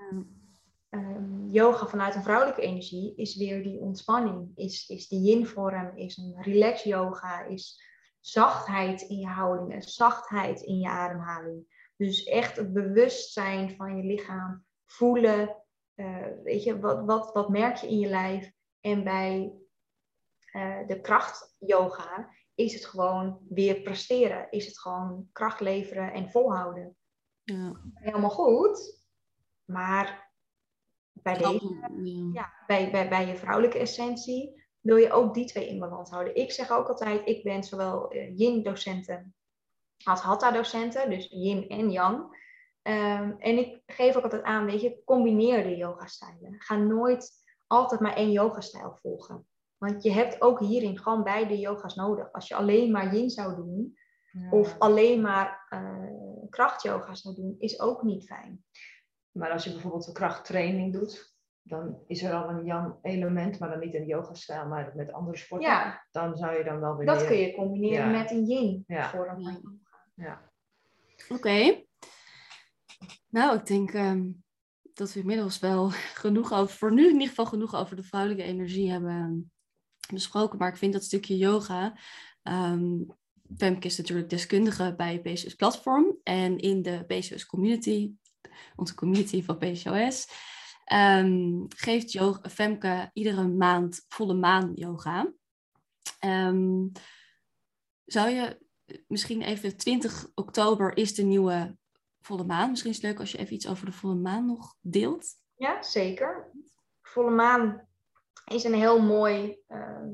Um, yoga vanuit een vrouwelijke energie is weer die ontspanning, is, is die yin-vorm, is een relax yoga, is zachtheid in je houdingen, zachtheid in je ademhaling. Dus echt het bewustzijn van je lichaam voelen. Uh, weet je, wat, wat, wat merk je in je lijf? En bij uh, de kracht-yoga is het gewoon weer presteren. Is het gewoon kracht leveren en volhouden. Ja. Helemaal goed. Maar bij, deze, ja. bij, bij, bij je vrouwelijke essentie wil je ook die twee in balans houden. Ik zeg ook altijd, ik ben zowel uh, yin-docenten als hatha-docenten, dus yin en yang. Um, en ik geef ook altijd aan, weet je, combineer de yoga-stijlen. Ga nooit altijd maar één yoga-stijl volgen. Want je hebt ook hierin gewoon beide yoga's nodig. Als je alleen maar yin zou doen, of alleen maar uh, krachtyoga zou doen, is ook niet fijn. Maar als je bijvoorbeeld een krachttraining doet, dan is er al een yang-element, maar dan niet in de yoga-stijl, maar met andere sporten. Ja. Dan zou je dan wel weer. Dat kun je combineren met een yin-vorm van yoga. Ja. Oké. Nou, ik denk ehm, dat we inmiddels wel genoeg over, voor nu in ieder geval genoeg over de vrouwelijke energie hebben besproken. Maar ik vind dat stukje yoga. Um, Femke is natuurlijk deskundige bij PCOS Platform en in de PCOS community, onze community van PCOS, geeft yoga, Femke iedere maand volle maan yoga. zou je misschien even 20 oktober is de nieuwe volle maan. Misschien is het leuk als je even iets over de volle maan nog deelt. Ja, zeker. Volle maan is een heel mooi, ehm,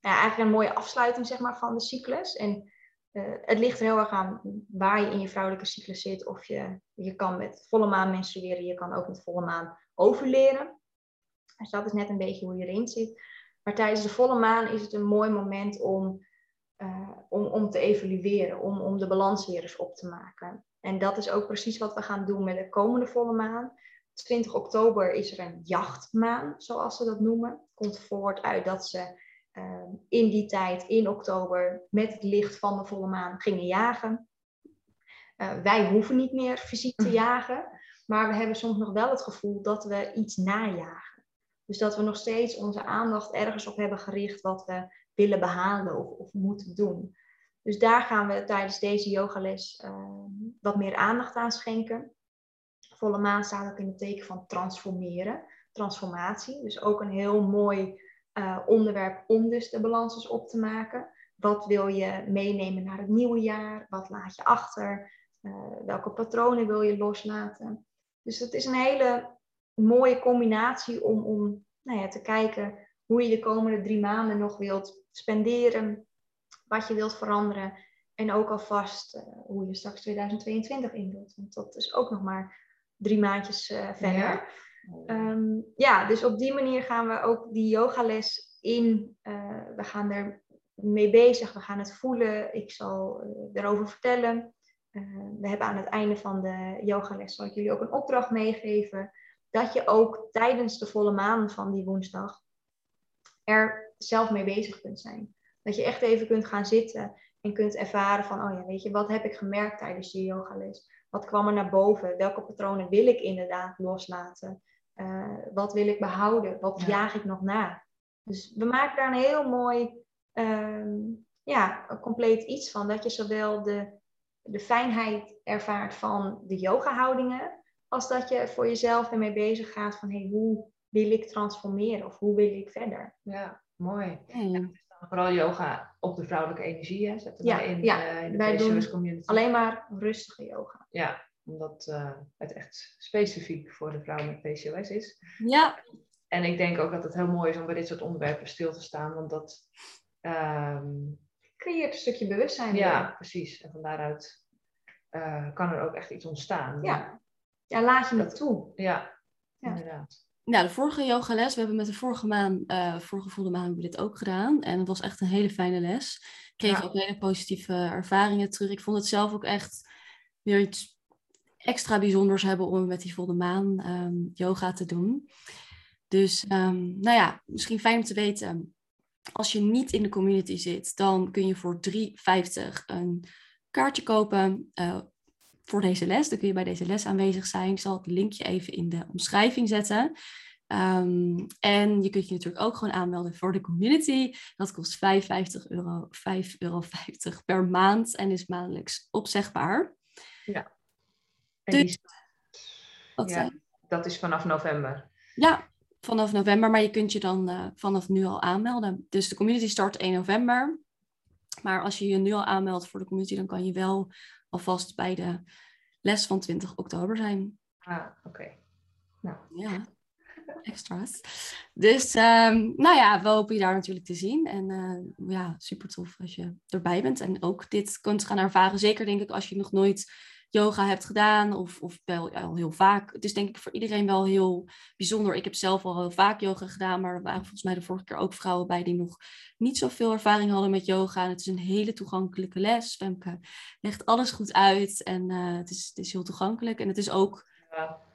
ja, eigenlijk een mooie afsluiting zeg maar, van de cyclus. En uh, het ligt er heel erg aan waar je in je vrouwelijke cyclus zit. Of je, je kan met volle maan menstrueren, je kan ook met volle maan overleren. Dus dat is net een beetje hoe je erin zit. Maar tijdens de volle maan is het een mooi moment om, uh, om, om te evalueren, om, om de balans weer eens op te maken. En dat is ook precies wat we gaan doen met de komende volle maan. 20 oktober is er een jachtmaan, zoals ze dat noemen. Komt voort uit dat ze ehm, in die tijd, in oktober, met het licht van de volle maan gingen jagen. Eh, wij hoeven niet meer fysiek te jagen, maar we hebben soms nog wel het gevoel dat we iets najagen. Dus dat we nog steeds onze aandacht ergens op hebben gericht wat we willen behalen of, of moeten doen. Dus daar gaan we tijdens deze yogales uh, wat meer aandacht aan schenken. Volle maan staat ook in het teken van transformeren, transformatie. Dus ook een heel mooi uh, onderwerp om dus de balans op te maken. Wat wil je meenemen naar het nieuwe jaar? Wat laat je achter? Uh, welke patronen wil je loslaten? Dus het is een hele mooie combinatie om, om nou ja, te kijken hoe je de komende drie maanden nog wilt spenderen, wat je wilt veranderen en ook alvast uh, hoe je straks 2022 invult. Want dat is ook nog maar drie maandjes uh, verder. Ja. Um, ja. dus op die manier gaan we ook die yogales in. Uh, we gaan er mee bezig, we gaan het voelen. Ik zal erover vertellen. we hebben aan het einde van de yogales, zal ik jullie ook een opdracht meegeven. Dat je ook tijdens de volle maan van die woensdag er zelf mee bezig kunt zijn. Dat je echt even kunt gaan zitten en kunt ervaren van, oh ja, weet je, wat heb ik gemerkt tijdens die yogales? Wat kwam er naar boven? Welke patronen wil ik inderdaad loslaten? Uh, wat wil ik behouden? Wat ja. jaag ik nog na? Dus we maken daar een heel mooi, um, ja, compleet iets van. Dat je zowel de, de fijnheid ervaart van de yoga-houdingen, als dat je voor jezelf ermee bezig gaat van, hey, hoe wil ik transformeren of hoe wil ik verder? Ja, mooi. Ja vooral yoga op de vrouwelijke energie hè, zetten ja, in, ja. uh, in de wij PCOS doen community. alleen maar rustige yoga. Ja, omdat uh, het echt specifiek voor de vrouw met PCOS is. Ja. En ik denk ook dat het heel mooi is om bij dit soort onderwerpen stil te staan, want dat um, creëert een stukje bewustzijn. Ja, weer. precies. En van daaruit uh, kan er ook echt iets ontstaan. Ja, ja laat je het toe. Ja, ja. inderdaad. Nou, de vorige yogales, we hebben met de vorige maan, uh, vorige volle maan hebben we dit ook gedaan. En het was echt een hele fijne les. Ik kreeg ja. ook hele positieve ervaringen terug. Ik vond het zelf ook echt weer iets extra bijzonders hebben om met die volle maan um, yoga te doen. Dus, um, nou ja, misschien fijn om te weten. Als je niet in de community zit, dan kun je voor 3,50 een kaartje kopen. Uh, voor deze les. Dan kun je bij deze les aanwezig zijn. Ik zal het linkje even in de omschrijving zetten. Um, en je kunt je natuurlijk ook gewoon aanmelden voor de community. Dat kost 55 euro, 5,50 euro per maand en is maandelijks opzegbaar. Ja. En dus, die, ja, dat is vanaf november. Ja, vanaf november, maar je kunt je dan uh, vanaf nu al aanmelden. Dus de community start 1 november. Maar als je je nu al aanmeldt voor de community, dan kan je wel alvast bij de les van 20 oktober zijn. Ah, oké. Okay. Nou. Ja, extra's. Dus, um, nou ja, we hopen je daar natuurlijk te zien. En uh, ja, super tof als je erbij bent en ook dit kunt gaan ervaren. Zeker denk ik als je nog nooit yoga hebt gedaan of, of wel al heel vaak. Het is denk ik voor iedereen wel heel bijzonder. Ik heb zelf al heel vaak yoga gedaan, maar er waren volgens mij de vorige keer ook vrouwen bij die nog niet zoveel ervaring hadden met yoga. En het is een hele toegankelijke les. Femke legt alles goed uit en uh, het, is, het is heel toegankelijk. En het is ook,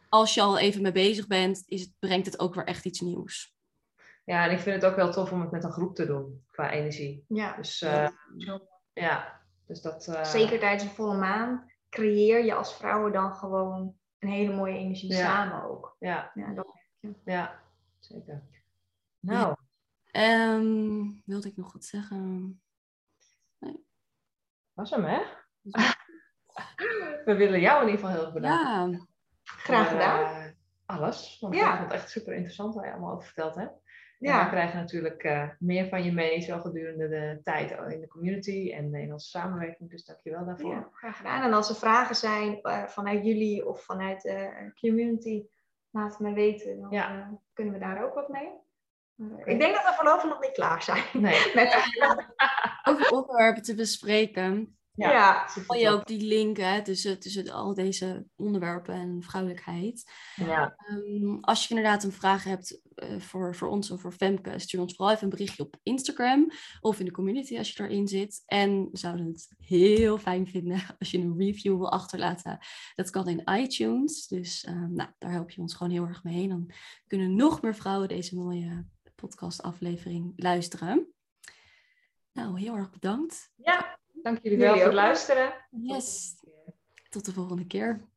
als je al even mee bezig bent, is het, brengt het ook weer echt iets nieuws. Ja, en ik vind het ook wel tof om het met een groep te doen, qua energie. Ja. Dus uh, ja. ja. Dus dat, uh... Zeker tijdens een volle maan creëer je als vrouwen dan gewoon een hele mooie energie ja. samen ook. Ja. Ja, dat ja zeker. Nou. Ja. Um, wilde ik nog wat zeggen? Nee. Was hem, hè? We willen jou in ieder geval heel bedanken. Ja. Graag gedaan. Uh, alles. Want ja. ik vond het echt super interessant wat je allemaal over verteld hebt. Ja. we krijgen natuurlijk uh, meer van je mee, zo gedurende de tijd in de community en in onze samenwerking. Dus dank je wel daarvoor. Ja, graag gedaan. En als er vragen zijn uh, vanuit jullie of vanuit de community, laat het me weten. Dan ja. uh, kunnen we daar ook wat mee. Okay. Ik denk dat we voorlopig nog niet klaar zijn. Nee. Met over onderwerpen te bespreken. Ja, ja Val je ook die link hè, tussen, tussen al deze onderwerpen en vrouwelijkheid. Ja. Um, als je inderdaad een vraag hebt uh, voor, voor ons of voor Femke, stuur ons vooral even een berichtje op Instagram of in de community als je erin zit. En we zouden het heel fijn vinden als je een review wil achterlaten. Dat kan in iTunes, dus um, nou, daar help je ons gewoon heel erg mee. Dan kunnen nog meer vrouwen deze mooie podcastaflevering luisteren. Nou, heel erg bedankt. Ja, dank jullie wel voor het luisteren. Yes. Tot de volgende keer.